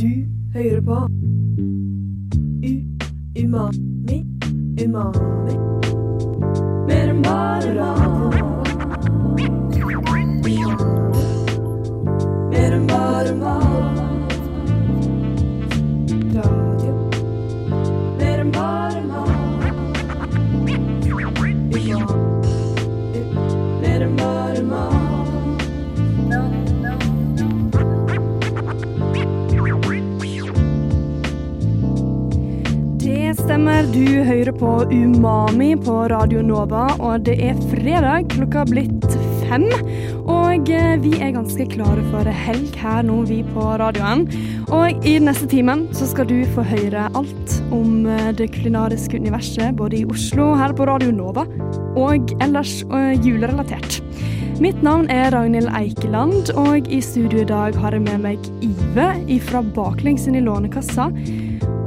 Du hører på U Umami Umami. Mer enn bare mat stemmer, du hører på Umami på Radio Nova, og det er fredag, klokka er blitt fem. Og eh, vi er ganske klare for helg her nå, vi på radioen. Og i neste timen så skal du få høre alt om eh, det kulinariske universet, både i Oslo, her på Radio Nova, og ellers eh, julerelatert. Mitt navn er Ragnhild Eikeland, og i studio i dag har jeg med meg Ive fra Baklengs inn i Lånekassa.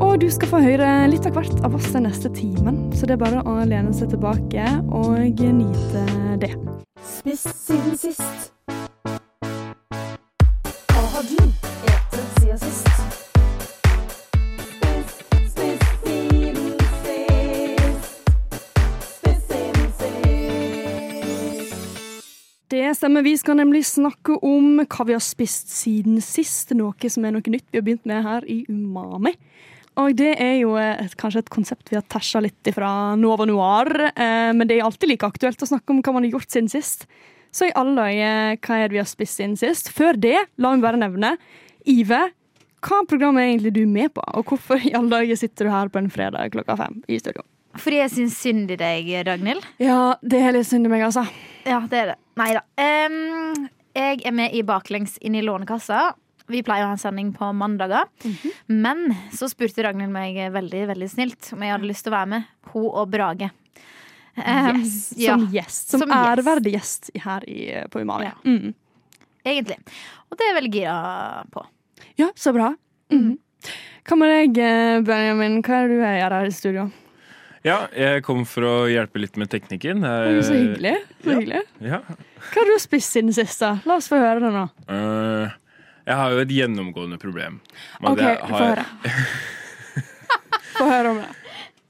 Og du skal få høre litt av hvert av oss den neste timen, så det er bare å lene seg tilbake og nyte det. Spist siden sist. Hva har du. Spist siden sist. Det stemmer, vi skal nemlig snakke om hva vi har spist siden sist, noe som er noe nytt vi har begynt med her i Umami. Og det er jo et, kanskje et konsept vi har tæsja litt fra Nova Noir, eh, men det er alltid like aktuelt å snakke om hva man har gjort siden sist. Så i alle dager, hva er det vi har spist siden sist? Før det, la meg bare nevne, Ive, hva program er egentlig du med på, og hvorfor i alle dager sitter du her på en fredag klokka fem i studio? Fordi jeg syns synd i deg, Ragnhild. Ja, det er litt synd i meg, altså. Ja, det er det. Nei da. Um, jeg er med i Baklengs inn i Lånekassa. Vi pleier å ha en sending på mandager. Men så spurte Ragnhild meg veldig veldig snilt om jeg hadde lyst til å være med. Hun og Brage. Um, Yes, ja, som gjest. Som, som ærverdig gjest her i, på Umania. Ja. Mm. egentlig. Og det er jeg veldig gira på. Ja, så bra. Mm. Hva med deg, eh, Benjamin? Hva er det du gjør her i studio? Ja, jeg kom for å hjelpe litt med teknikken. Oi, så hyggelig. Så ja. hyggelig. Ja. Hva har du spist siden sist? da? La oss få høre det nå. Øh, jeg har jo et gjennomgående problem. Men OK, få høre. Få høre om det.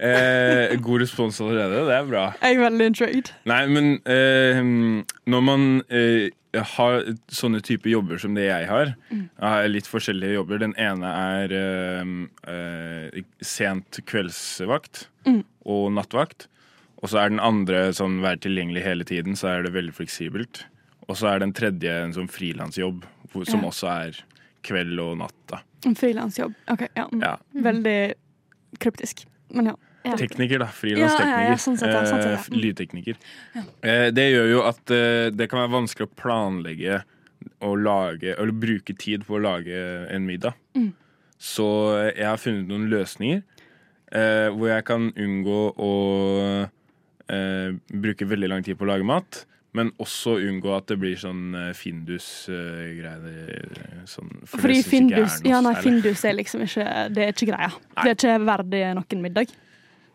Eh, god respons allerede, det er bra. Jeg er veldig intrigued. Nei, men eh, når man eh, har sånne typer jobber som det jeg har Jeg har litt forskjellige jobber. Den ene er eh, eh, sent kveldsvakt og nattvakt. Og så er den andre sånn vær tilgjengelig hele tiden, så er det veldig fleksibelt. Og så er den tredje en sånn frilansjobb, som Ja. også er kveld og natt. da. En frilansjobb. OK, ja. mm. Ja. Veldig kryptisk. Men ja. Ja. Tekniker, da. Frilanstekniker. ja, ja, sånn ja, sånn. Eh, Lydtekniker. Eh, det gjør jo at eh, det kan være vanskelig å planlegge og lage, eller bruke tid på å lage en middag. Mm. Så jeg har funnet noen løsninger eh, hvor jeg kan unngå å eh, bruke veldig lang tid på å lage mat. Men også unngå at det blir sånn eh, Findus-greier. sånn, for Fordi Findus er noe Ja, nei. Findus er liksom ikke Det er ikke greia. Det er ikke verdig noen middag.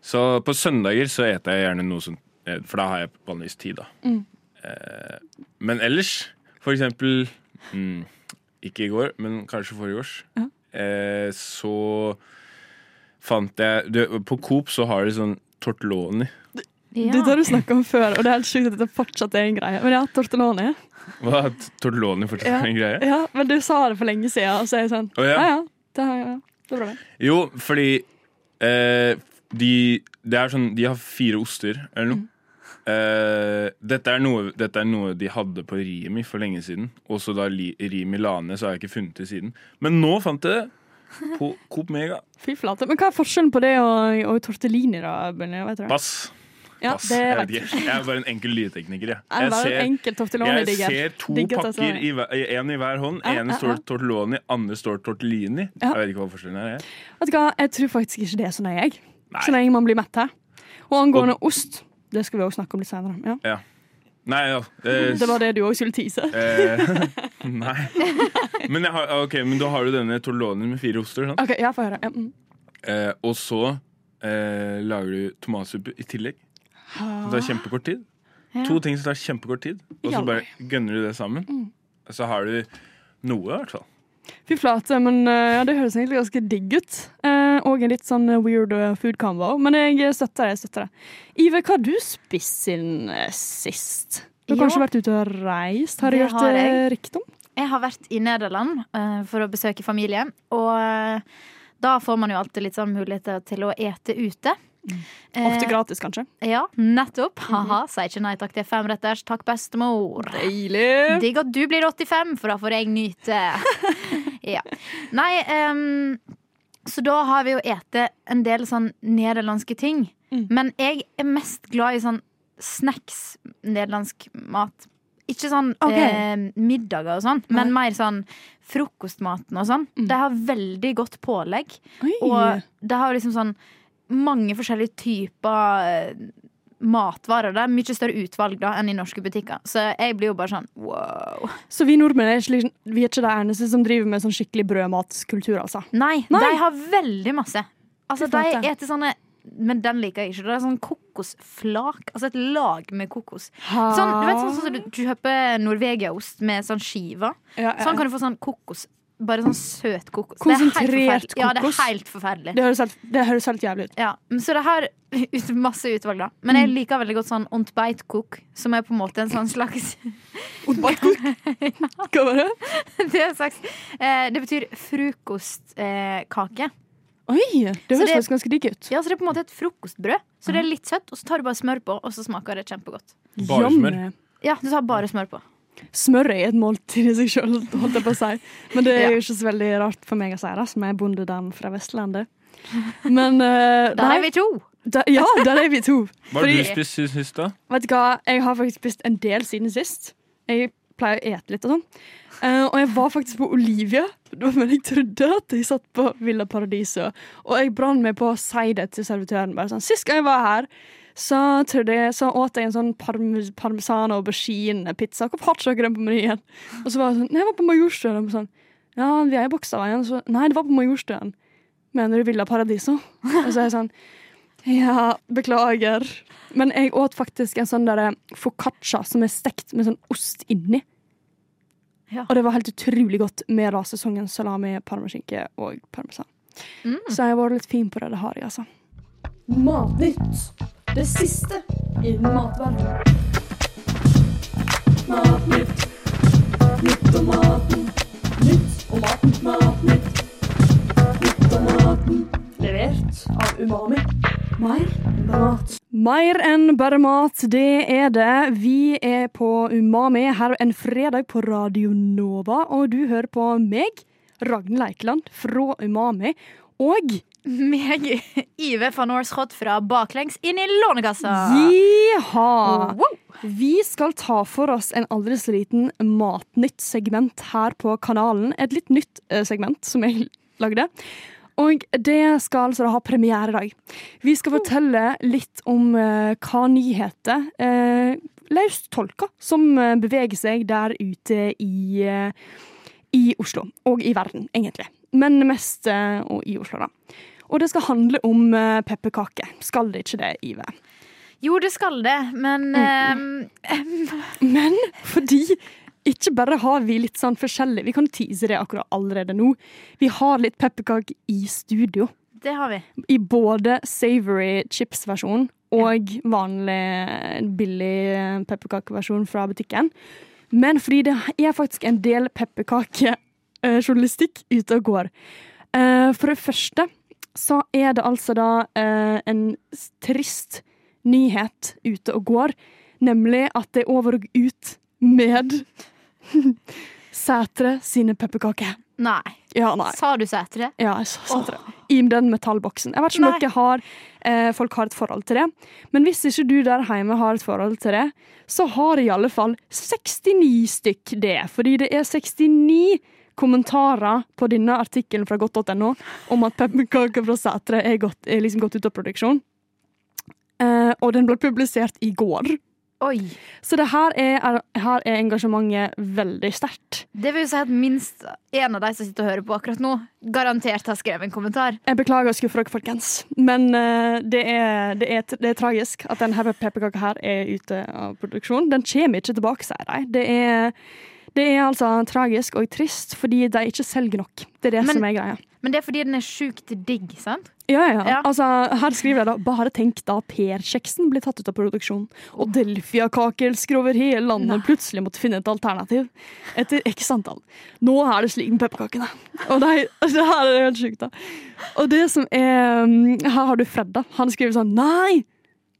Så på søndager så eter jeg gjerne noe som eh, For da har jeg vanligvis tid, da. Mm. Eh, men ellers, for eksempel mm, Ikke i går, men kanskje forrige Ja. eh, så fant jeg du, På Coop så har de sånn tortelloni. Ja. Dette har du snakka om før, og det er helt sjukt at dette fortsatt er en greie. Men ja, tortelloni. Hva tortelloni fortsatt er en greie? Ja, men du sa det for lenge siden, og så er jeg sånn Å, ja. Ja, ja. Det, har- ja, det er bra, det. Jo, fordi eh, de, det er sånn, de har fire oster, eller noe. Eh, dette, er noe dette er noe de hadde på Rimi for lenge siden. Og så da Li- Rimi la ned, så har jeg ikke funnet det siden. Men nå fant jeg det på Coop Mega. Fy flate. Men hva er forskjellen på det og, og tortellini, da? Du? Pass. Ja, Pass. det jeg, vet ikke. jeg er bare en enkel lydtekniker. Jeg, Jeg er jeg, ser, jeg ser to pakker, ser- i, hver- en i hver hånd. Ja, ene ja, står ja. tortelloni, andre står tortellini. Ja. Jeg vet ikke hva forskjellen er. Jeg. Vet du hva, jeg tror faktisk ikke det er så nøye, jeg. Så lenge man blir mett her. Og angående ost, det skal vi også snakke om litt senere. Ja. Nei, ja. eh, Det var det du òg skulle tise? Eh, nei. Men, jeg har, okay, men da har du denne tortellonien med fire oster. Sant? OK, ja, får høre. Ja, mm. Eh, og så eh, lager du tomatsuppe i tillegg. Det tar kjempekort tid. Ja. To ting som tar kjempekort tid. Og så bare gønner du det sammen. Så har du noe, i hvert fall. Fy flate, men eh, ja, det høres egentlig ganske digg ut. Eh, og en litt sånn weird eh, food combo. Men jeg støtter det. jeg støtter det. Ive, hva har du spist siden eh, sist? Du har Ja. kanskje vært ute og reist? Har jeg Det hørt har eh, rykte om? Jeg har vært i Nederland uh, for å besøke familie, og uh, da får man jo alltid litt sånn muligheter til å ete ute. Eh, Ofte gratis, kanskje. Ja, nettopp. Haha, sier ikke nei takk til femretters. Takk, bestemor. Deilig! Digg at du blir 85, for da får jeg nyte. ja. Nei, um, så da har vi jo ete en del sånn nederlandske ting. Mm. Men jeg er mest glad i sånn snacks, nederlandsk mat. Ikke sånn okay. eh, middager og sånn, men mer sånn frokostmaten og sånn. Mm. De har veldig godt pålegg. Oi. Og det har liksom sånn mange forskjellige typer eh, matvarer. Det er mye større utvalg da enn i norske butikker. Så jeg blir jo bare sånn wow. Så vi nordmenn er ikke, vi er ikke de eneste som driver med sånn skikkelig brødmatskultur, altså. Nei, Nei. de har veldig masse. Altså, de eter sånne Men den liker jeg ikke. Det er sånn kokosflak. Altså et lag med kokos. Sånn, du vet sånn som du, du kjøper Norvegiaost med sånn skiver? ja, ja. Sånn kan du få sånn kokos. Bare sånn søt kokos. Det er helt Konsentrert forferdelig. Ja, det er helt forferdelig. det, høres helt, det høres helt jævlig ut. Ja, Så det har ut- masse utvalg, da. Men jeg liker veldig godt sånn ontbeitkok, som er på en måte en sånn slags Hva var det? Det, er slags, eh, det betyr frokostkake. Eh, Oi, det høres faktisk ganske digg ut. ja, så det er på en måte et frokostbrød. Så det er litt søtt, og så tar du bare smør på, og så smaker det kjempegodt. Bare smør? Ja, du tar bare smør på. Smør er et måltid i seg sjøl, holdt jeg på å si. Men det er jo ikke så veldig rart for meg å si, det, som er bondedam fra Vestlandet. Men uh, Der er vi to! da, Ja, der er vi to. Hva har du spist siden sist, da? Vet du hva, jeg har faktisk spist en del siden sist. Jeg pleier å ete litt og sånn. Uh, og jeg var faktisk på Olivia, men jeg trodde at jeg satt på Villa Paradiso. Og jeg brann meg på å si det til servitøren. Bare sånn, Sist gang jeg var her, så, jeg, så åt jeg en sånn parm parmesan og aubergine-pizza. Hvorfor har ikke dere den på menyen? Og så var det sånn Nei, jeg var på Majorstuen. Og sånn, ja, vi er i Bogstadveien. Så nei, det var på Majorstuen. Mener du Villa Paradiso? Og så er jeg sånn ja, beklager. Men jeg åt faktisk en sånn der foccaccia som er stekt med sånn ost inni. Ja. Og det var helt utrolig godt med rasesongen salami, parmaskinke og parmesan. Mm. Så jeg har vært litt fin på det. Det har jeg, altså. Matnytt. Det siste innen matverdenen. Matnytt. Nytt om maten. Nytt om maten. Matnytt. Nytt om maten. Levert av Umami. Bare mat. Mer enn bare mat, det er det. Vi er på Umami her en fredag på Radio Nova, og du hører på meg, Ragnhild Eikeland fra Umami, og Meg, Ive van Årschot fra Baklengs inn i Lånekassa. Jiha! Wow. Vi skal ta for oss en aldri så liten Matnytt-segment her på kanalen. Et litt nytt eh, segment som jeg lagde. Og det skal altså ha premiere i dag. Vi skal fortelle litt om uh, hva nyheter uh, løst tolka som uh, beveger seg der ute i, uh, i Oslo. Og i verden, egentlig. Men mest eh, i Oslo, da. Og det skal handle om eh, pepperkaker. Skal det ikke det, Ive? Jo, det skal det, men eh, Men fordi ikke bare har vi litt sånn forskjellig Vi kan tease det akkurat allerede nå. Vi har litt pepperkaker i studio. det har vi. I både savory chips-versjon og vanlig billig eh, pepperkakeversjon fra butikken. Men fordi det er faktisk en del pepperkakejournalistikk ute og går. Eh, For det første så er det altså da eh, en trist nyhet ute og går, nemlig at det er over og ut med Sætre sine pepperkaker. Nei. Ja, nei. Sa du Sætre? Ja, jeg sa Sætre. Oh. I den metallboksen. Jeg vet ikke om dere har, eh, folk har et forhold til det. Men hvis ikke du der hjemme har et forhold til det, så har i alle fall 69 stykk det. Fordi det er 69 kommentarer på denne artikkelen fra godt.no om at pepperkaker fra Sætre er, gått, er liksom gått ut av produksjon. Eh, og den ble publisert i går. Oi. Så det her er, her er engasjementet veldig sterkt. Det vil jo si at minst en av de som sitter og hører på akkurat nå, garantert har skrevet en kommentar. Jeg beklager å skuffe dere, folkens. Men uh, det, er, det, er, det er tragisk at denne pepperkaka her er ute av produksjon. Den kommer ikke tilbake, sier de. Det er, Det er altså tragisk og trist fordi de ikke selger nok. Det er det Men- som er greia. Men det er fordi den er sjukt digg, sant? Ja, ja. Ja. Altså, her skriver jeg da Bare tenk da Per-kjeksen blir tatt ut av produksjon, og Delfia-kakeelskere over hele landet plutselig måtte finne et alternativ. Etter x antall. Nå er det slik med pepperkakene. Og det, det her er helt sjukt, da. Og det som er mm, Her har du Fred, da. Han skriver sånn Nei!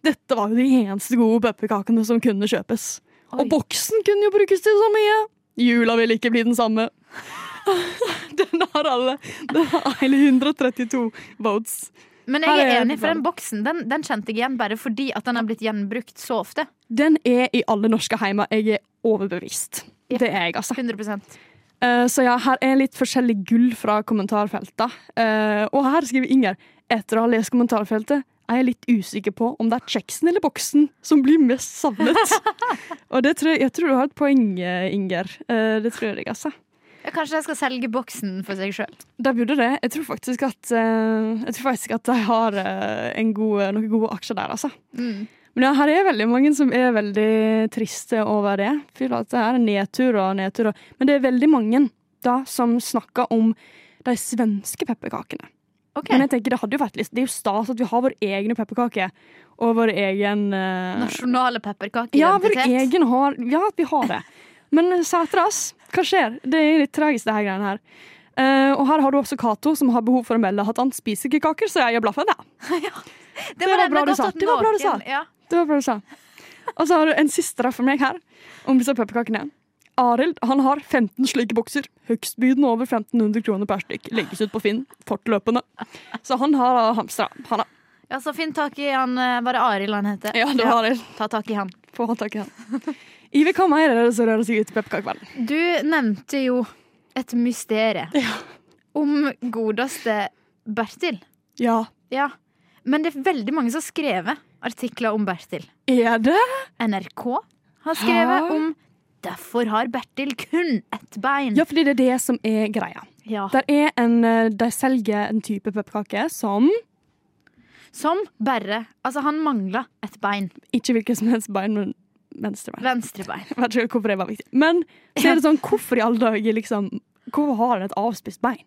Dette var jo de eneste gode pepperkakene som kunne kjøpes. Oi. Og boksen kunne jo brukes til så mye. Jula vil ikke bli den samme. Den har alle. Den har hele 132 votes. Men jeg er enig, for den boksen den, den kjente jeg igjen bare fordi at den har blitt gjenbrukt så ofte. Den er i alle norske heimer. Jeg er overbevist. Ja. Det er jeg, altså. 100 Eh, så ja, her er litt forskjellig gull fra kommentarfeltet. Uh, og her skriver Inger etter å ha lest kommentarfeltet er jeg litt usikker på om det er kjeksen eller boksen som blir mest savnet. og det tror jeg, jeg tror du har et poeng, eh, Inger. Eh, det tror jeg, altså. Kanskje jeg skal selge boksen for seg sjøl. De burde det. Jeg tror faktisk at, eh, jeg tror faktisk at de har en god, noen gode aksjer der, altså. Mm. Men ja, her er veldig mange som er veldig triste over det. Føler at det er nedtur og nedtur. Men det er veldig mange da som snakker om de svenske pepperkakene. Ok, Men jeg tenker det hadde jo vært litt Det er jo stas at vi har vår egne pepperkake. Og vår egen uh... Nasjonale Ja, vår pepperkakeidentitet. egen har Ja, vi har det. Men Sætras, hva skjer? Det er litt tragisk, det her greiene her. Uh, og her har du også Cato, som har behov for å melde at han spiser ikke kaker, så jeg gir blaffen, jeg. det var den bra du sa. Det var bra du sa. Ja. Det var bra du sa. Og så har du en siste da for meg her, om disse pepperkakene. Arild han har 15 slike bokser. Høgstbydende over 1500 kroner per stykk. Legges ut på Finn fortløpende. Så han har hamstra. Han har, ja, så finn tak i han eh, Var det Arild han heter? ja, det var Arild. Ta tak i han. Få tak i han. Ive, hva mer er det som rører seg ut i pepperkakeverdenen? Du nevnte jo et mysterium Ja. om godeste Bertil. Ja. Ja. Men det er veldig mange som har skrevet artikler om Bertil. Er det? NRK har skrevet Hæ? om 'Derfor har Bertil kun ett bein'. Ja, fordi det er det som er greia. Ja. Der er en, eh, de selger en type pepperkake som Som bare Altså, han mangla et bein. ikke hvilket som helst bein, men venstrebein. Venstrebein. Jeg vet ikke hvorfor det var viktig. Men så er det sånn, hvorfor i alle dager liksom Hvorfor har han et avspist bein?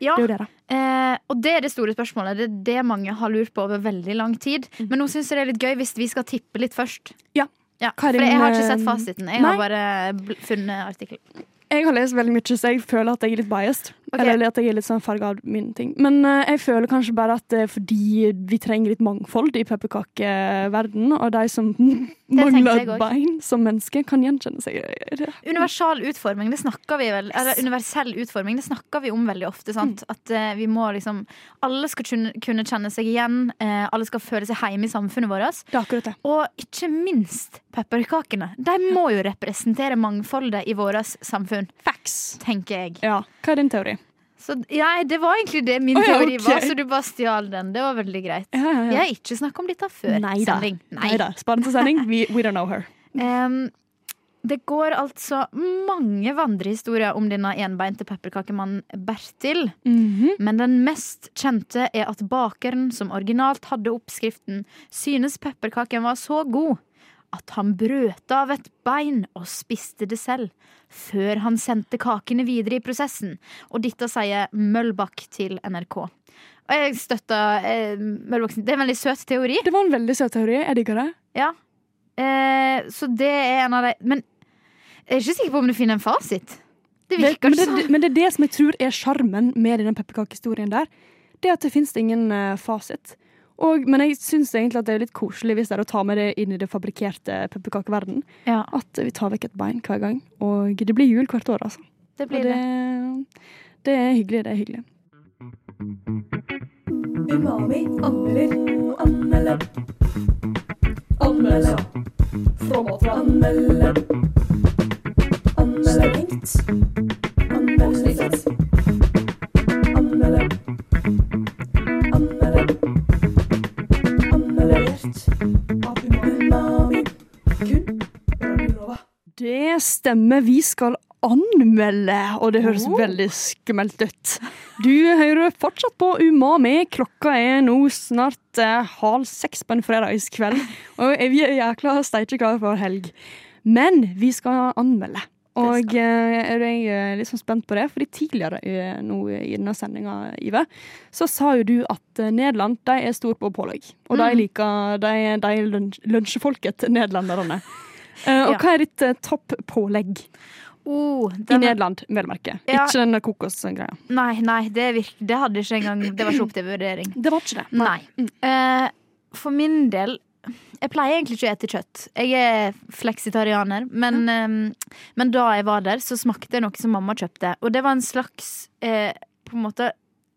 Ja, Det det, eh, og det er det store spørsmålet. Det er det mange har lurt på over veldig lang tid. Men nå syns jeg det er litt gøy hvis vi skal tippe litt først. Ja. Ja, er for jeg har ikke eh, sett fasiten. Jeg nei? har bare funnet artikkelen. Jeg har lest veldig mye, så jeg føler at jeg er litt biased. Ok. Eller at jeg er litt sånn farga av mine ting. Men uh, jeg føler kanskje bare at det er fordi vi trenger litt mangfold i pepperkakeverdenen, og de som mangler bein som menneske, kan gjenkjenne seg. Universal utforming, det snakker vi vel Eller universell utforming, det snakker vi om veldig ofte. Sant? Mm. At uh, vi må liksom Alle skal kunne kjenne seg igjen. Uh, alle skal føle seg hjemme i samfunnet vårt. Det er akkurat det. Og ikke minst pepperkakene. De må jo representere mangfoldet i vårt samfunn, Facts. tenker jeg. Ja. Hva er din teori? Så ja, det var egentlig det min oh, ja, teori var, så du bare stjal den. Det var veldig greit. Ja, ja, Jeg har ikke snakka om dette før Neida. sending. Nei. Da. Spar den til sending. We, we don't know her. Um, det går altså mange vandrehistorier om denne enbeinte pepperkakemannen Bertil. Mhm. Men den mest kjente er at bakeren som originalt hadde oppskriften, synes pepperkaken var så god at han brøt av et bein og spiste det selv, før han sendte kakene videre i prosessen. Og dette sier Møllbakk til NRK. Og jeg støtter eh, Møllbakk. Det er en veldig søt teori. Det var en veldig søt teori. Jeg digger det. Ja. Eh, så det er en av de Men jeg er ikke sikker på om du finner en fasit. Det det virker men, det, sånn. men det er det som jeg tror er sjarmen med denne pepperkakehistorien der. Det er at det finnes ingen eh, fasit. Og, men jeg syns egentlig at det er litt koselig hvis det er å ta med det inn i det fabrikkerte pepperkakeverden. Ja, At vi tar vekk et bein hver gang. Og det blir jul hvert år, altså. det blir det, det. det er hyggelig. Det er hyggelig. Umami anmelder, Anmelde. Anmelde. Fra anmelde. Anmelde. Anmelder. Stengt. Det stemmer. Vi skal anmelde, og det høres Oh. veldig skummelt ut. Du hører fortsatt på Umami. Klokka er nå snart eh, halv seks på en fredagskveld, og vi er jækla steike klare for helg. Men vi skal anmelde. Og eh, jeg er litt sånn spent på det, fordi tidligere eh, nå i denne sendinga, Ive, så sa jo du at eh, Nederland de er stor på pålegg. Og de Mm. liker de, de lunsj- lunsjefolket, nederlenderne. Eh, og Ja. hva er ditt uh, topp pålegg Oh, i Nederland, vel merke? Ja. Ikke den kokosgreia. Nei, nei, det, virk, det hadde ikke engang Det var ikke opp til vurdering. Det var ikke det. Nei. nei. Uh, for min del Jeg pleier egentlig ikke å ete kjøtt. Jeg er fleksitarianer. Men, eh, men da jeg var der, så smakte jeg noe som mamma kjøpte. Og det var en slags eh, På en måte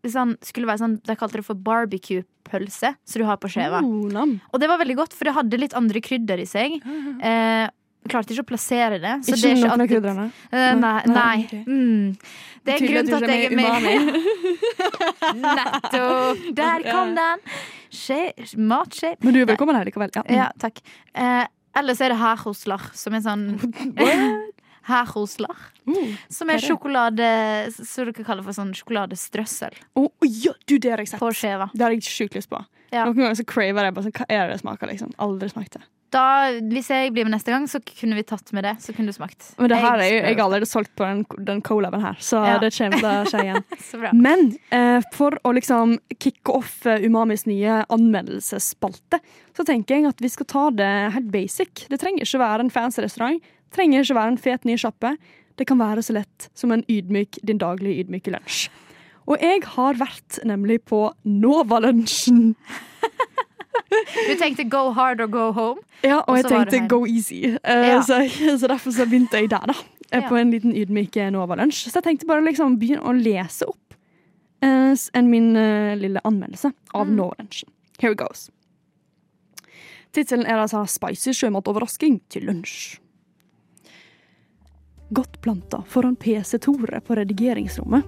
sånn, skulle være sånn, De kalte det for barbecue-pølse, som du har på skjeva. Oh. Og det var veldig godt, for det hadde litt andre krydder i seg. Eh, klarte ikke å plassere det. Så Ikke det noen av krydderne. Eh, nei. Nei, nei. Okay. Mm. Det er en grunn til at jeg er med. Nettopp! Der kom den! Matskje. Men du er velkommen her likevel. Ja. Ja, takk. Eh, ellers er det herhoslar, som er sånn Herhoslar. Mm. Som er sjokolade Som dere kaller for sånn sjokoladestrøssel Oh, ja, du, det har jeg sett. på skjeva. Det har jeg sjukt lyst på. Ja. Noen ganger så craver jeg bare sånn, hva er det det smaker, liksom. Aldri smakt det. Da, hvis jeg blir med neste gang, så kunne vi tatt med det. Så kunne du smakt. Men det her er jo, jeg har allerede solgt på den, den colaben her, så Ja. det kommer til å skje igjen. Men eh, for å liksom kicke off eh, Umamis nye anmeldelsesspalte, så tenker jeg at vi skal ta det helt basic. Det trenger ikke være en fancy restaurant. Trenger ikke være en fet ny sjappe. Det kan være så lett som en ydmyk, din daglige ydmyke lunsj. Og jeg har vært nemlig på Nova-lunsjen. Du tenkte go hard or go home. Ja, og Og jeg tenkte go easy. Eh, Ja. så, så derfor så begynte jeg der, da. eh. På en liten ydmyk Nova-lunsj. Så jeg tenkte bare liksom begynne å lese opp eh, en min uh, lille anmeldelse av Mm. Nova-lunsjen. Here it goes. Tittelen er altså 'Spicy sjømatoverrasking til lunsj'. Godt planta foran PC-Tore på redigeringsrommet.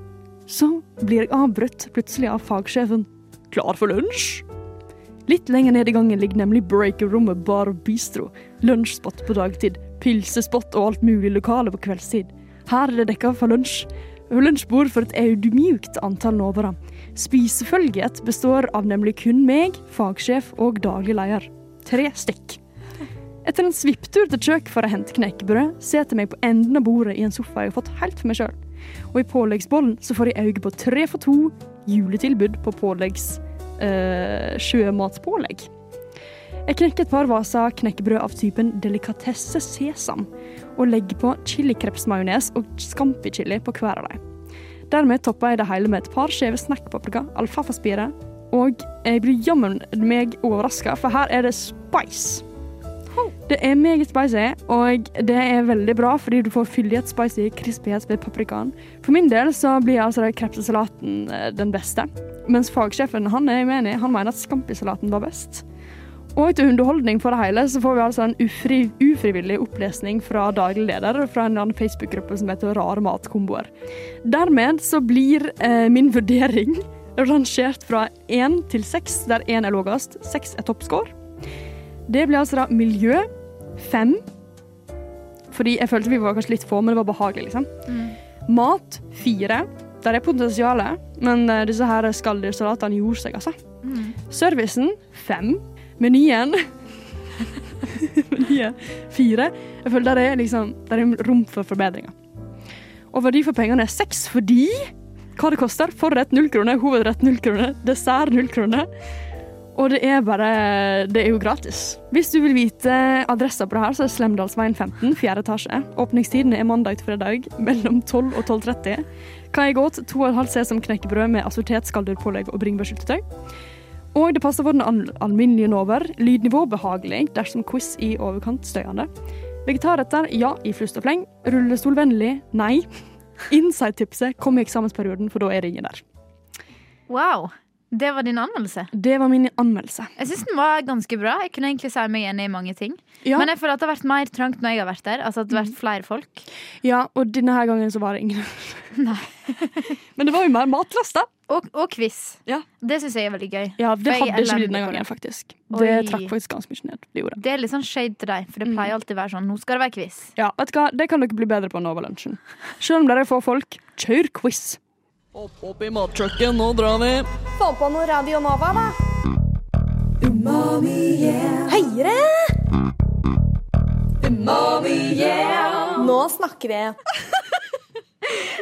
Så blir jeg avbrutt plutselig av fagsjefen 'Klar for lunsj?' Litt lenger ned i gangen ligger nemlig breaker-rommet Bar og Bistro. Lunsjspot på dagtid, pilsespot og alt mulig lokale på kveldstid. Her er det dekka for lunsj. Lunsjbord for et audmjukt antall novere. Spisefølget består av nemlig kun meg, fagsjef og daglig leder. Tre stykk. Etter en svipptur til kjøk for å hente knekkebrød, setter jeg meg på enden av bordet i en sofa jeg har fått helt for meg sjøl. Og i påleggsbollen så får jeg øye på tre for to juletilbud på påleggs øh, sjømatspålegg. Jeg knekker et par vaser knekkebrød av typen delikatesse sesam, og legger på chilikrepsmajones og scampi-chili på hver av dem. Dermed topper jeg det hele med et par skjeve snackpaprika, alfafaspire, og jeg blir jammen meg overraska, for her er det spice. Det er meget spicy, og det er veldig bra fordi du får fyldighet, spicy, krispighet ved paprikaen. For min del så blir altså krepsesalaten eh, den beste, mens fagsjefen han er uenig. Han mener at scampi-salaten var best. Og til underholdning for det hele så får vi altså en ufri, ufrivillig opplesning fra daglig leder fra en annen Facebook-gruppe som heter Rare matkomboer. Dermed så blir eh, min vurdering rangert fra én til seks, der én er lavest. Seks er toppscore. Det blir altså da miljø fem. Fordi jeg følte vi var kanskje litt få, men det var behagelig, liksom. Mat fire. Der er potensialet, men eh, disse her skalldyrsalatene gjorde seg, altså. Servicen fem. Menyen Menyen fire. Jeg føler der er liksom Der er rom for forbedringer. Og verdi for pengene er seks fordi hva det koster. Forrett null kroner, hovedrett null kroner, dessert null kroner. Og det er bare Det er jo gratis. Hvis du vil vite adressa på det her, så er Slemdalsveien 15, 4 etasje. Åpningstiden er mandag til fredag mellom 12 og 12.30. Kan jeg åt 2,5 sesam knekkebrød med assortert skalldyrpålegg og bringebærsyltetøy. Og det passer for den al alminnelige nover. Lydnivå behagelig dersom quiz i overkant støyende. Vegetarretter ja i flust og fleng. Rullestolvennlig nei. Inside-tipset kom i eksamensperioden, for da er det ingen der. Wow. Det var din anmeldelse. Det var min anmeldelse. Jeg syns den var ganske bra. Jeg kunne egentlig si meg enig i mange ting. Ja. Men jeg føler at det har vært mer trangt når jeg har vært der. Altså at det har vært flere folk. Ja, og denne her gangen så var det ingen. Nei. Men det var jo mer matlast, da. Og, og quiz. Ja. Det syns jeg er veldig gøy. Ja, det hadde ikke vi denne gangen, faktisk. Oi. Det trakk faktisk ganske mye ned. Det det. Er litt sånn shade til deg, for det Mm. pleier alltid å være sånn. Nå skal det være quiz. Ja, vet du hva? Det kan dere bli bedre på Nova Lunsjen. Selv om dere får folk, kjør quiz. Opp, opp i mattrucken, nå drar vi. Få på noe Radio Nova, da. Umami, yeah. Høyere! Umami, yeah. Nå snakker vi.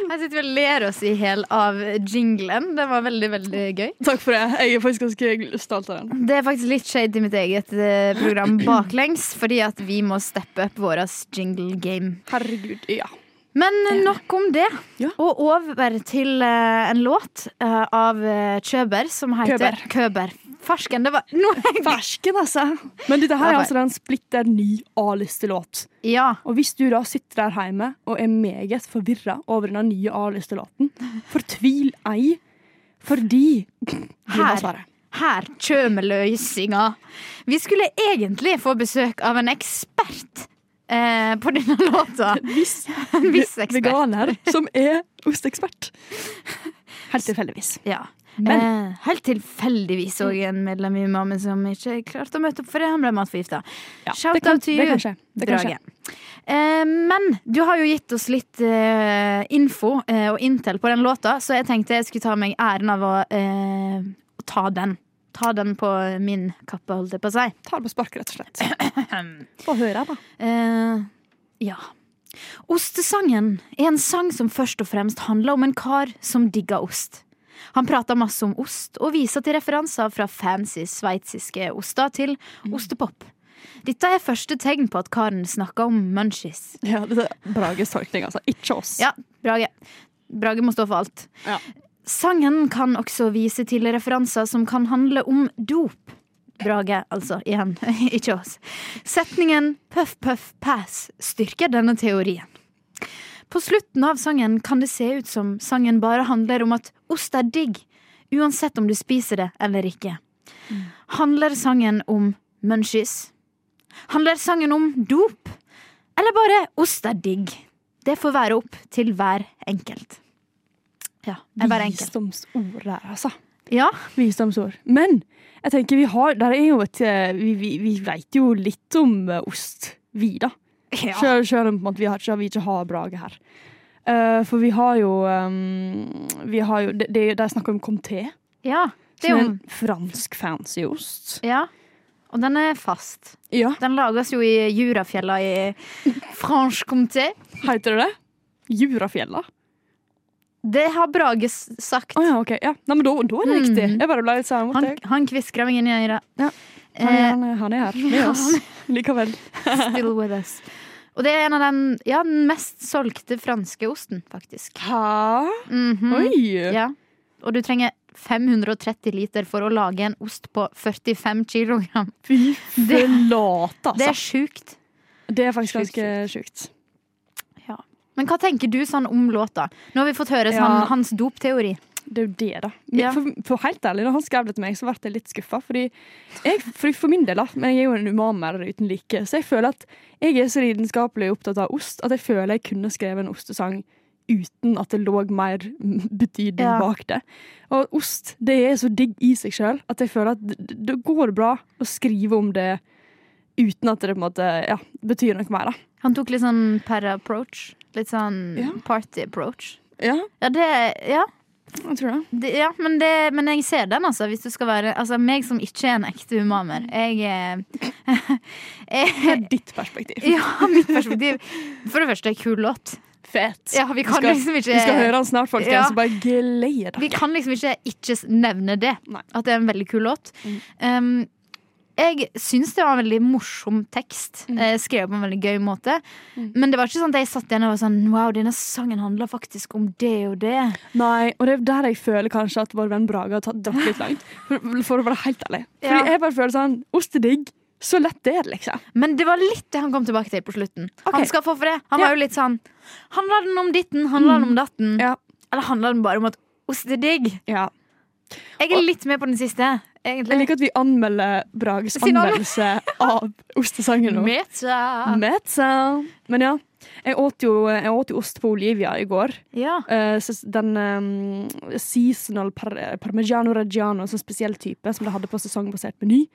Her sitter vi og ler oss i hjel av jinglen. Det var veldig, veldig gøy. Takk for det. Jeg er faktisk ganske stolt av den. Det er faktisk litt shade i mitt eget eh, program baklengs, fordi at vi må steppe opp vårt jingle game. Herregud, ja. Men nok om det. Ja. Og over til eh, en låt eh, av eh, Kjøber som heter Køber. Køber. Farsken. Det var nå Fersken, altså. Men dette her er altså en splitter ny A-listelåt. Ja. Og hvis du da sitter der hjemme og er meget forvirra over den nye A-listelåten, fortvil ei, fordi Her. Her kjømer løysinga. Vi skulle egentlig få besøk av en ekspert eh, på denne låta. Hvis En viss ekspert. veganer som er ostekspert. Helt tilfeldigvis. Ja. Men- eh, helt tilfeldigvis òg en medlem i Mammen som ikke klarte å møte opp fordi han ble matforgifta. Ja, Shout kan- out to you, kan skje. Det kan Drage. Eh, men du har jo gitt oss litt eh, info eh, og intel på den låta, så jeg tenkte jeg skulle ta meg æren av å, eh, å ta den. Ta den på min kappe, holdt jeg på å si. Ta den på spark, rett og slett. Få høre, da. Uh, ja. Ostesangen er en sang som først og fremst handler om en kar som digger ost. Han prater masse om ost, og viser til referanser fra fancy sveitsiske oster til ostepop. Dette er første tegn på at karen snakker om munchies. Ja, det er Brages tolkning, altså. Ikke oss. Ja, Brage. Brage må stå for alt. Ja. Sangen kan også vise til referanser som kan handle om dop. Brage, altså. Igjen, ikke oss. Setningen puff, puff, pass styrker denne teorien. På slutten av sangen kan det se ut som sangen bare handler om at ost er digg, uansett om du spiser det eller ikke. Handler sangen om munchies? Handler sangen om dop? Eller bare ost er digg? Det får være opp til hver enkelt. Ja, er bare enkelt. Visdomsord der, altså. Ja, Visdomsord. Men jeg tenker vi har Der er jo et eh, Vi, vi, vi veit jo litt om eh, ost, vi, da. ja. Selv, selv om vi, har, vi ikke har Brage her. Uh, for vi har jo um, Vi har jo Det, det, de snakker om comté, ja. Det er som jo en fransk fancy ost. Ja. Og den er fast. Ja, Den lages jo i Jurafjella i Franche-Comté. heter det det? Jurafjella? Det har Brage sagt. Oh, ja, OK. Ja. Nei, men da, da er det riktig. Mm. Jeg bare ble litt sånn Han, Han, han kviskra meg inn i øret. Ja. han, er, Eh, han, er, han er her med oss likevel. still with us. Og det er en av den, ja, den mest solgte franske osten, faktisk. Hæ? Mhm. Oi! Ja. Og du trenger 530 liter for å lage en ost på 45 kg. Fy Det- altså. Det er altså. sjukt. Det er faktisk ganske sjukt. Men hva tenker du sånn om låta? Nå har vi fått høre sånn, hans dopteori. Det er jo det, da. Ja. For, for helt ærlig, da han skrev det til meg, så ble jeg litt skuffa. Fordi jeg, for, for min del, da, men jeg er jo en umamer uten like, så jeg føler at jeg er så lidenskapelig opptatt av ost at jeg føler jeg kunne skrevet en ostesang uten at det lå mer betydning Ja. bak det. Og ost det er så digg i seg sjøl at jeg føler at det, det går bra å skrive om det uten at det på en måte ja, betyr noe mer. da. Han tok litt sånn per approach. Litt sånn Ja. party approach. Ja, Ja, det Ja, jeg tror det. det, ja men, det, men jeg ser den, altså. Hvis du skal være Altså, meg som ikke er en ekte umamer. Jeg er Det er ditt perspektiv. Ja, mitt perspektiv. For det første, kul låt. Fet. Ja, vi kan skal, liksom ikke Vi skal høre den snart, folkens. Ja. Så bare gled dere. Vi kan liksom ikke ikke s- nevne det. Nei. At det er en veldig kul låt. Um, jeg syns det var en veldig morsom tekst. Mm. Eh, skrevet på en veldig gøy måte. Mm. Men det var ikke sånn at jeg satt igjen og var sånn Wow, denne sangen handler faktisk om det og det. Nei, og det er der jeg føler kanskje at vår venn Brage har tatt dratt litt langt. For, for å være helt ærlig. Fordi Ja. jeg bare føler sånn Ost er digg. Så lett det er liksom. Men det var litt det han kom tilbake til på slutten. Okay. Han skal få for det. Han Ja. var jo litt sånn Handler den om ditten? Handler den om datten? Ja. Eller handler den bare om at ost er digg? Ja. Jeg er litt med på den siste, Jeg liker at vi anmelder Brages anmeldelse av ostesangen nå. Meta. Meta. Men ja, jeg åt, jo, jeg åt jo ost på Olivia i går. Ja. Eh, den um, seasonal par parmigiano reggiano, en sånn spesiell type, som de hadde på sesongbasert meny.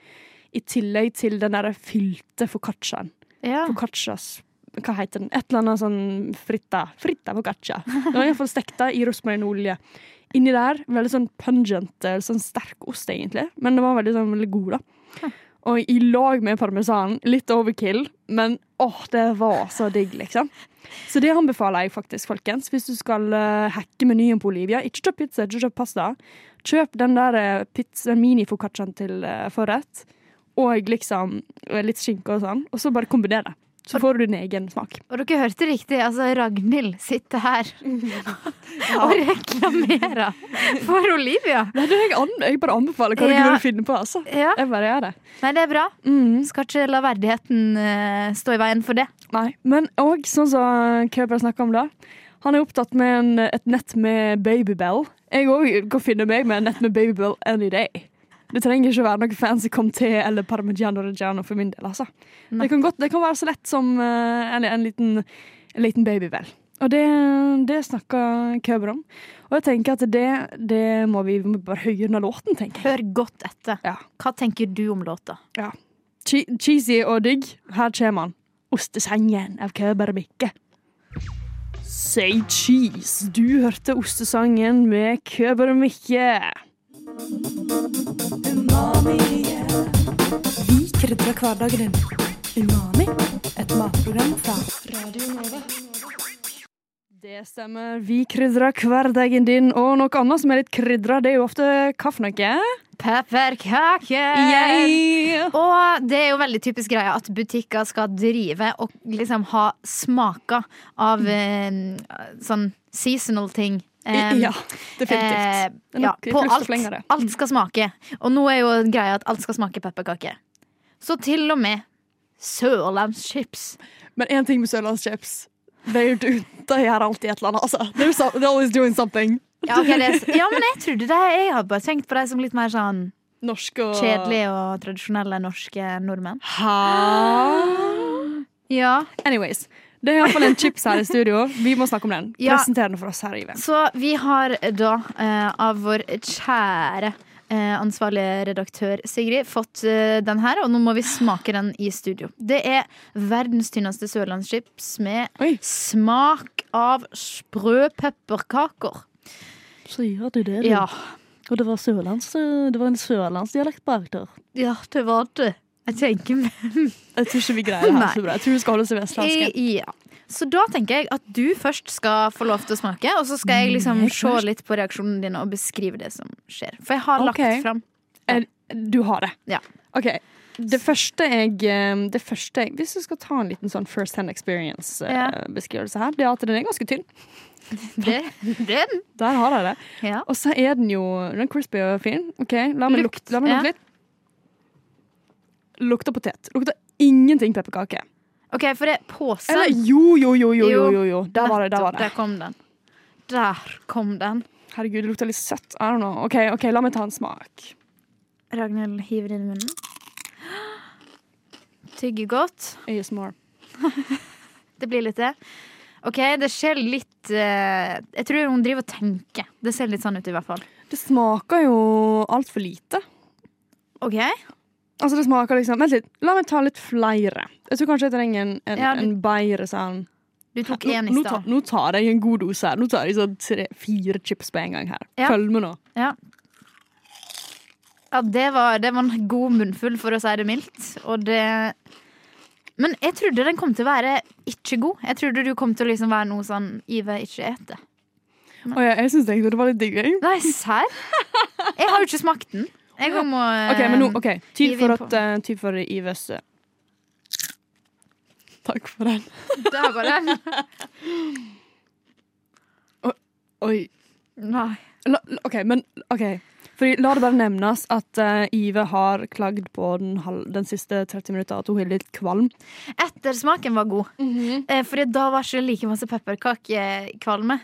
I tillegg til den der fylte foccacciaen. ja. Foccaccias Hva heter den? Et eller annet sånn fritta. Fritta focaccia. Det var iallfall stekta i rosmarinolje. Inni der, veldig sånn pungent, eh, sånn sterk ost, egentlig. Men det var veldig, sånn, veldig god, da. Og i lag med parmesan. Litt overkill, men åh, det var så digg, liksom. Så det anbefaler jeg faktisk, folkens. Hvis du skal uh, hacke menyen på Olivia. Ikke kjøp pizza, ikke kjøp pasta. Kjøp den der uh, pizza, mini-foccacciaen til uh, forrett. Og liksom eh, litt skinke og sånn. Og så bare kombiner det. Så får du din egen smak. Og dere hørte riktig, altså Ragnhild sitter her og reklamerer for Olivia. Nei, det er jeg, jeg bare anbefaler hva Ja. dere vil finne på, altså. Ja, Jeg bare gjør det. Nei, det er bra. Mm. Skal ikke la verdigheten uh, stå i veien for det. Nei, men òg sånn som Køber snakka om da. Han er opptatt med en, et nett med babybell. Jeg òg kan finne meg med et nett med babybell any day. Det trenger ikke være noe fancy comté eller parmigiano reggiano for min del. altså. Det kan, godt, det kan være så lett som uh, en, en, liten, en liten vel. Og det, det snakker Køber om. Og jeg tenker at det, det må vi må bare høre under låten, tenker jeg. Hør godt etter. Ja. Hva tenker du om låta? Che cheesy og digg. Her kommer han. Ostesangen av Køber Mikke. Say cheese. Du hørte ostesangen med Køber Mikke. Vi krydrer hverdagen din. Umami, et matprogram fra Radio Nova. Det stemmer. Vi krydrer hverdagen din, og noe annet som er litt krydra, det er jo ofte hva for noe? Pepperkaker! Yeah. Og det er jo veldig typisk greie at butikker skal drive og liksom ha smaker av eh, sånn seasonal ting. Eh, ja, definitivt. eh, Det ja, på alt. Alt skal smake. Og nå er jo greia at alt skal smake pepperkake. Så til og med sørlandschips. Men én ting med sørlandschips. De, de, gjør alltid et eller annet, altså. They're, always doing something. Ja, okay, ja, men jeg trodde det. Jeg hadde bare tenkt på dem som litt mer sånn Norsk og kjedelige og tradisjonelle norske nordmenn. Hæ? Ja, Anyways. Det er iallfall en chips her i studio. Vi må snakke om den. Ja. Presenter den for oss her, Iven. Så vi har da eh, av vår kjære eh, ansvarlige redaktør Sigrid fått eh, den her, og nå må vi smake den i studio. Det er verdens tynneste sørlandschips med Oi. smak av sprø pepperkaker. Sier du det, Ja, Og det var, sørlands, det var en sørlandsdialekt bak der. ja det var det. Jeg tenker Jeg tror ikke vi greier det her så bra. Jeg tror vi skal holde oss til vestlandske. I- Ja. Så da tenker jeg at du først skal få lov til å smake, og så skal jeg liksom se litt på reaksjonen din og beskrive det som skjer. For jeg har lagt lagt fram Eh, Du har det? Ja. OK. Det første jeg, eh, det første jeg Hvis du skal ta en liten sånn first hand experience-beskrivelse her, det er at den er ganske tynn. det. den. Der har jeg det. Ja. Og så er den jo Den crispy og fin. OK, la meg lukte, lukt, lukt litt. Lukter potet. Lukter ingenting pepperkake. OK, for det er posen. Eller jo, jo, jo, jo, jo, jo, jo. Der var det. Der var det. Der kom den. Der kom den. Herregud, det lukter litt søtt. I don't know. OK, ok, la meg ta en smak. Ragnhild hiver inn i munnen. Tygger godt. ASMR. Det blir litt det. OK, det ser litt eh, Jeg tror hun driver og tenker. Det ser litt sånn ut, i hvert fall. Det smaker jo altfor lite. OK? Altså det smaker liksom Vent litt, la meg ta litt flere. Jeg tror kanskje jeg trenger en, en, Ja, du- en bedre sånn Du tok én i stad. nå tar jeg en god dose her. Nå tar jeg sånn tre-fire chips på en gang her. Ja. Følg med nå. Ja. Ja, det var, det var en god munnfull, for å si det mildt. Og det Men jeg trodde den kom til å være ikke god. Jeg trodde du kom til å liksom være noe sånn Ive ikke ete. Og jeg, jeg syns egentlig det var litt digg. Nei, serr? Jeg har jo ikke smakt den. Jeg må OK, men nå, ok, tid for, at, uh, tid for Ives uh, Takk for den. Der var den. Oi. Nei. La, OK, men OK. Fordi, la det bare nevnes at uh, Ive har klagd på den, halv, den siste 30 minutter at hun er litt kvalm. Ettersmaken var god. eh, Fordi da var ikke like masse pepperkakekvalme.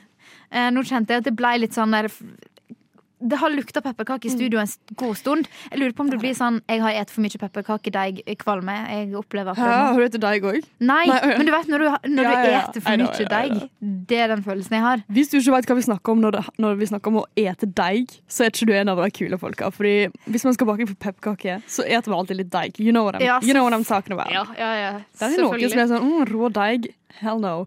Eh, nå kjente jeg at det ble litt sånn der Det har lukta pepperkake i studio en god stund. Jeg lurer på om det blir sånn jeg har spist for mye pepperkakedeig-kvalme. Jeg opplever akkurat nå. har du etter deg òg? Nei, men du vet når du, når Ja, du ja, ja. eter for mye deig. Det er den følelsen jeg har. Hvis du ikke vet hva vi snakker om når, det, når vi snakker om å ete deig, så er ikke du en av de kule folka. Fordi hvis man skal bake pepperkake, så eter man alltid litt deig. You know what I'm, Ja, you know what I'm talking about. ja, ja. Det er noen som er sånn mm, rå deig. Hell no.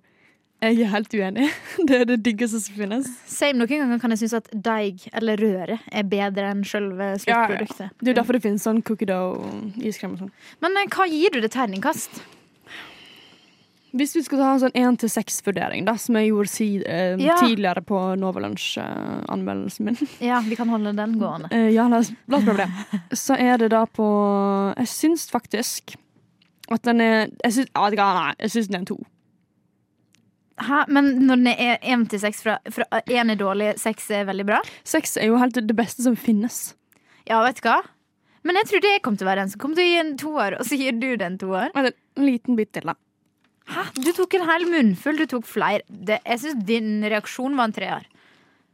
Jeg er helt uenig. Det er det diggeste som finnes. Same noen ganger kan jeg synes at deig eller røre er bedre enn selve sluttproduktet. Det er jo derfor det finnes sånn cookie dough-iskrem og sånn. Men eh, hva gir du det terningkast? Hvis vi skal ta en sånn én til seks-vurdering, som jeg gjorde si, eh, Ja. tidligere på Nova Lunch-anmeldelsen min Ja, vi kan holde den gående. Eh, Ja, la oss, la oss prøve det. Så er det da på Jeg syns faktisk at den er Jeg syns, ja, nei, jeg syns den er en to. Hæ? Men når den er én til seks, fra én er dårlig, seks er veldig bra? Seks er jo helt det beste som finnes. Ja, vet du hva? Men jeg trodde jeg kom til å være den som kom til å gi en toer, og så gir du det en toer. En liten bit til, da. Hæ? Du tok en hel munnfull, du tok flere. Det, jeg syns din reaksjon var en treer.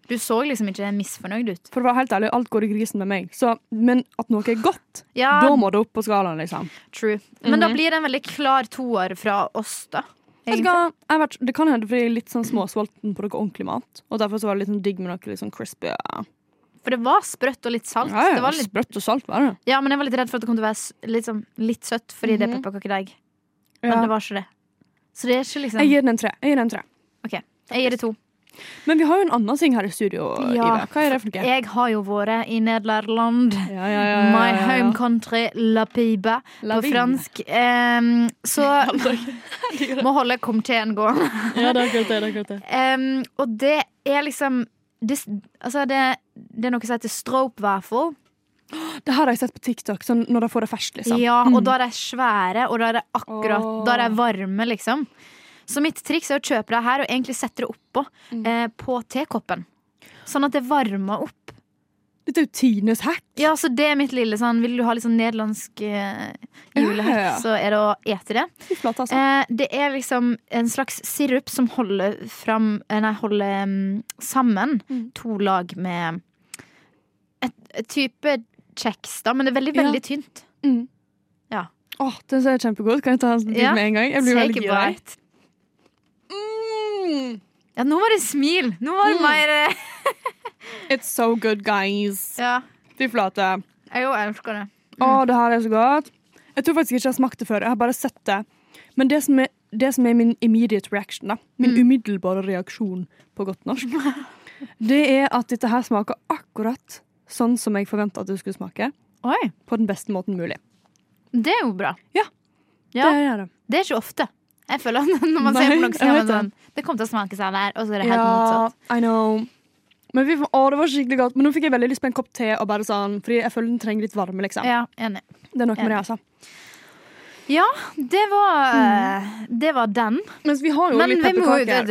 Du så liksom ikke misfornøyd ut. For å være helt ærlig, alt går i grisen med meg. Så, men at noe er godt, Ja, da må det opp på skalaen, liksom. true. Men da Mhm. blir det en veldig klar toer fra oss, da. Har vært, det kan hende fordi jeg er litt sånn småsulten på noe ordentlig mat. Og derfor så var det litt sånn digg med noe litt sånn crispy. Ja, For det var sprøtt og litt salt. ja, Det var litt, Sprøtt og salt var det. ja, men jeg var litt redd for at det kom til å være litt, sånn, litt søtt fordi det er Mhm. pepperkakedeig. Men Ja. det var ikke det. Så det er ikke liksom Jeg gir den en tre. Jeg gir den en tre. OK, jeg gir det to. Men vi har jo en annen ting her i studio, Ja. Ive. Hva er det for noe? Jeg har jo vært i Nederland. Ja, ja, ja, ja, My home country, La Piba, La på fransk. Um, så må holde komiteen gående. Ja, det er akkurat det. det, er akkurat det. Um, og det er liksom det, altså det, det er noe som heter strope waffle. Det her har jeg sett på TikTok, sånn når de får det ferskt, liksom. Ja, og da er de svære, og da er det akkurat oh. Da er de varme, liksom. Så mitt triks er å kjøpe det her og egentlig sette det oppå Mm. eh, på tekoppen. Sånn at det varmer opp. Dette er jo tidenes hack. Ja, så det er mitt lille sånn Vil du ha litt sånn nederlandsk eh, julehack, Ja, ja, ja. så er det å ete det. Flott, altså. Eh, det er liksom en slags sirup som holder fram eh, Nei, holder um, sammen Mm. to lag med et, et type kjeks, da, men det er veldig, veldig tynt. Mm. Ja. Åh, den ser kjempegodt. Kan jeg ta en bit Ja. med en gang? Jeg blir Take veldig gira. Mm. Ja, nå var det smil! Nå var det Mm. mer eh, It's so good, guys. Ja, Fy flate. jeg òg elsker det. Å, det her er så godt. Jeg tror faktisk ikke jeg har smakt det før. Jeg har bare sett det. Men det som er, det som er min immediate reaction, da, min Mm. umiddelbare reaksjon på godt norsk, det er at dette her smaker akkurat sånn som jeg forventa at det skulle smake. Oi, På den beste måten mulig. det er jo bra. Ja. Ja, Det er det. Det er ikke ofte. Jeg føler når man Nei, ser på noe, så jeg vet man sånn Det kommer til å smake seg der, og så er det helt Ja, motsatt. I know. Men vi, å, det var skikkelig godt. Men nå fikk jeg veldig lyst på en kopp te, og bare sånn, fordi jeg føler den trenger litt varme. liksom. Ja, enig. Det er noe med det, altså. Ja, det var mm. Det var den. Mens vi har jo Men litt pepperkaker.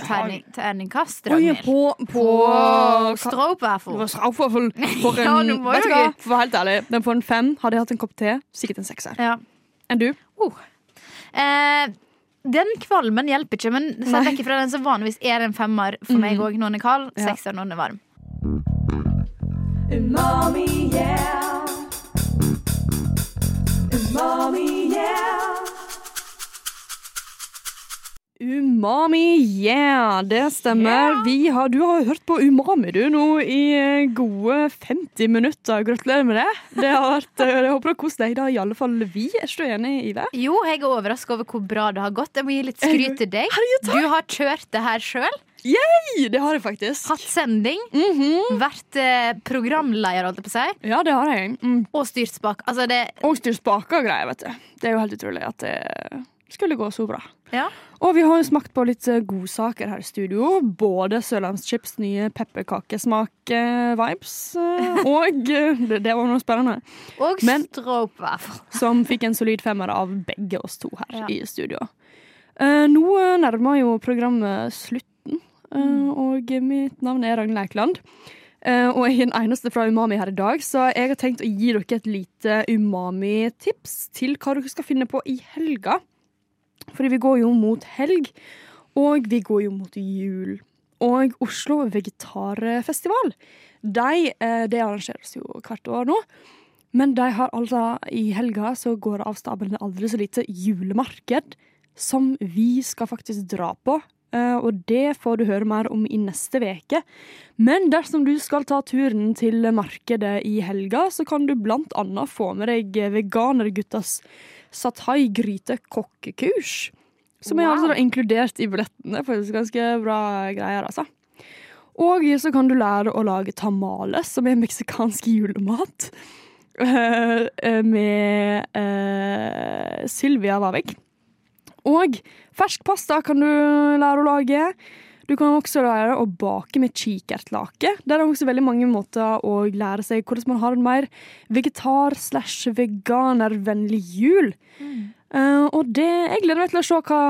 terning- Terningkast, Ragnhild. på, på, På Det stroopwaffle. for en Ja, Vet du hva, for å være helt ærlig, den får en fem. Hadde jeg hatt en kopp te, sikkert en sekser. Ja. Enn du? Eh, den kvalmen hjelper ikke, men se vekk fra den så vanligvis er en femmer for meg òg når den er kald. Ja. Sekser når den er varm. Umami, yeah. Umami, yeah. Umami, yeah! Det stemmer. Vi har, du har hørt på Umami du nå i eh, gode 50 minutter. Gratulerer med det. Det har vært, eh, Jeg håper du har kost deg. da, i alle fall vi. Er ikke du enig, Ive? Jo, jeg er overraska over hvor bra det har gått. Jeg må gi litt skryt til deg. Du har kjørt det her sjøl. Yay, Det har jeg faktisk. Hatt sending. Mhm. Vært eh, programleder, holdt jeg på å si. Ja, det har jeg. Mm. Og styrt spak. Altså, det Og styrt spaker og greier, vet du. Det er jo helt utrolig at det skulle gå så bra. Ja. Og vi har jo smakt på litt eh, godsaker her i studio. Både Sørlandschips nye pepperkakesmak-vibes. Og eh, det, det var noe spennende. Og stroopwaffle. Som fikk en solid femmer av begge oss to her Ja. i studio. Eh, nå nærmer jo programmet slutten, eh, og mitt navn er Ragnhild Eikeland. Uh, og jeg er den eneste fra Umami her i dag, så jeg har tenkt å gi dere et lite umami-tips til hva dere skal finne på i helga. Fordi vi går jo mot helg, og vi går jo mot jul. Og Oslo Vegetarfestival, de, eh, det arrangeres jo hvert år nå. Men de har altså i helga så går det av stabelen aldri så lite julemarked som vi skal faktisk dra på. Eh, og det får du høre mer om i neste veke. Men dersom du skal ta turen til markedet i helga, så kan du blant annet få med deg veganerguttas satai-gryte kokkekurs. som er altså inkludert i billettene. Det faktisk ganske bra greier, altså. Og så kan du lære å lage tamales, som er meksikansk julemat. eh, med uh, Sylvia Vavik. Og fersk pasta kan du lære å lage. Du kan også lære å bake med kikertlake. Der er det også veldig mange måter å lære seg hvordan man har en mer vegetar- slash veganervennlig jul. Eh, og det, jeg gleder meg til å se hva,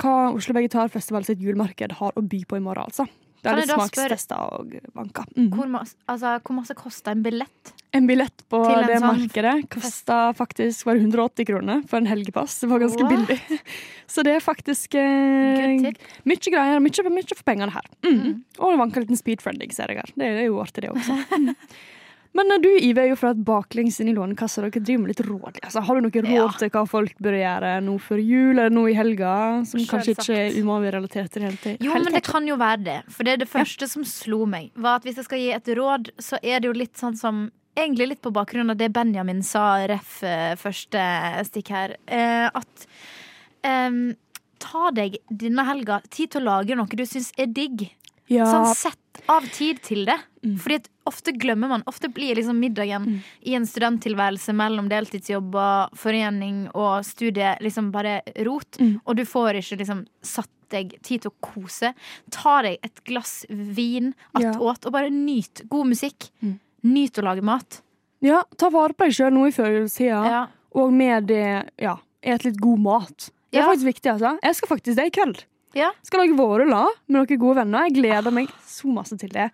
hva Oslo Vegetarfestival sitt julemarked har å by på i morgen. altså. Det Kan er det da smakstester og banka. Mm. Hvor, altså, hvor masse kosta en billett? En billett på en det sånn markedet kosta faktisk bare 180 kroner for en helgepass. Det var ganske What? billig. Så det er faktisk eh, mye greier. Mye, mye for pengene her. Mm. Og en vanka liten speedfriending, ser jeg her. Det er jo artig, det også. Men eh, du, Ive, er jo fra et baklengs inn i Lånekassa. Dere driver med litt råd. Altså, har du noe råd Ja. til hva folk bør gjøre nå før jul eller nå i helga? Som kanskje ikke er umami-relatert til det hele tatt? Jo, men det kan jo være det. For det er det første som slo meg. Var at Hvis jeg skal gi et råd, så er det jo litt sånn som Egentlig litt på bakgrunn av det Benjamin sa ref eh, første stikk her. Eh, at um, ta deg denne helga tid til å lage noe du syns er digg. ja, Sånn sett av tid til det. Mm. Fordi at ofte glemmer man. Ofte blir liksom middagen i en studenttilværelse mellom deltidsjobber, forening og studie liksom bare rot. Mm. Og du får ikke liksom satt deg tid til å kose. Ta deg et glass vin Ja. og bare nyt god musikk. Mm. Nyt å lage mat. ja, ta vare på deg sjøl nå i førjulstida. Ja. Og med det, ja, et litt god mat. Det er Ja. faktisk viktig, altså. Jeg skal faktisk det i kveld. Ja. Skal lage vårruller med noen gode venner. Jeg gleder meg så masse til det.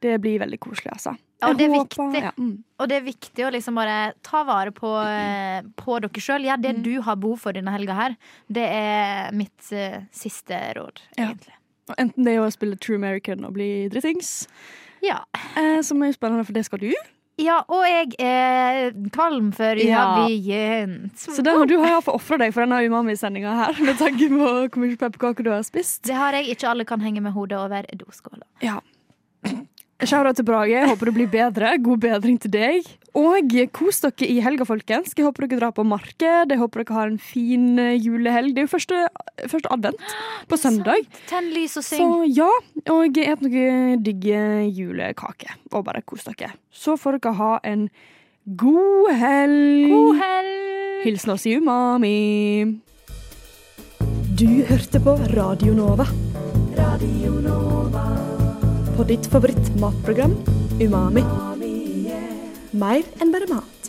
Det blir veldig koselig, altså. Ja, og det er håper-. Ja, mm. Og det er viktig å liksom bare ta vare på, eh, på dere sjøl. Ja, Mm. det du har behov for denne helga her, det er mitt uh, siste råd, Ja. egentlig. Og Enten det er å spille True American og bli drittings, Ja. eh, som er spennende, for det skal du. Ja, og jeg er kvalm for vi Ja. har begynt. Så den, du har iallfall ofra deg for denne umami-sendinga her, med tanke på hvor mye pepperkaker du har spist. Det har jeg. Ikke alle kan henge med hodet over doskåla. Ja. Shout-out til Brage. Jeg håper det blir bedre. God bedring til deg. Og kos dere i helga, folkens. Jeg håper dere drar på marked. Jeg håper dere har en fin eh, julehelg. Det er jo første, første advent på søndag. Tenn lys og syng. Så ja, og et noe digge julekake. Og bare kos dere. Så får dere ha en god helg. God helg! Hilsen oss i Umami. Du hørte på Radio Nova. Radio Nova. På ditt favorittmatprogram Umami. Mer enn bare mat.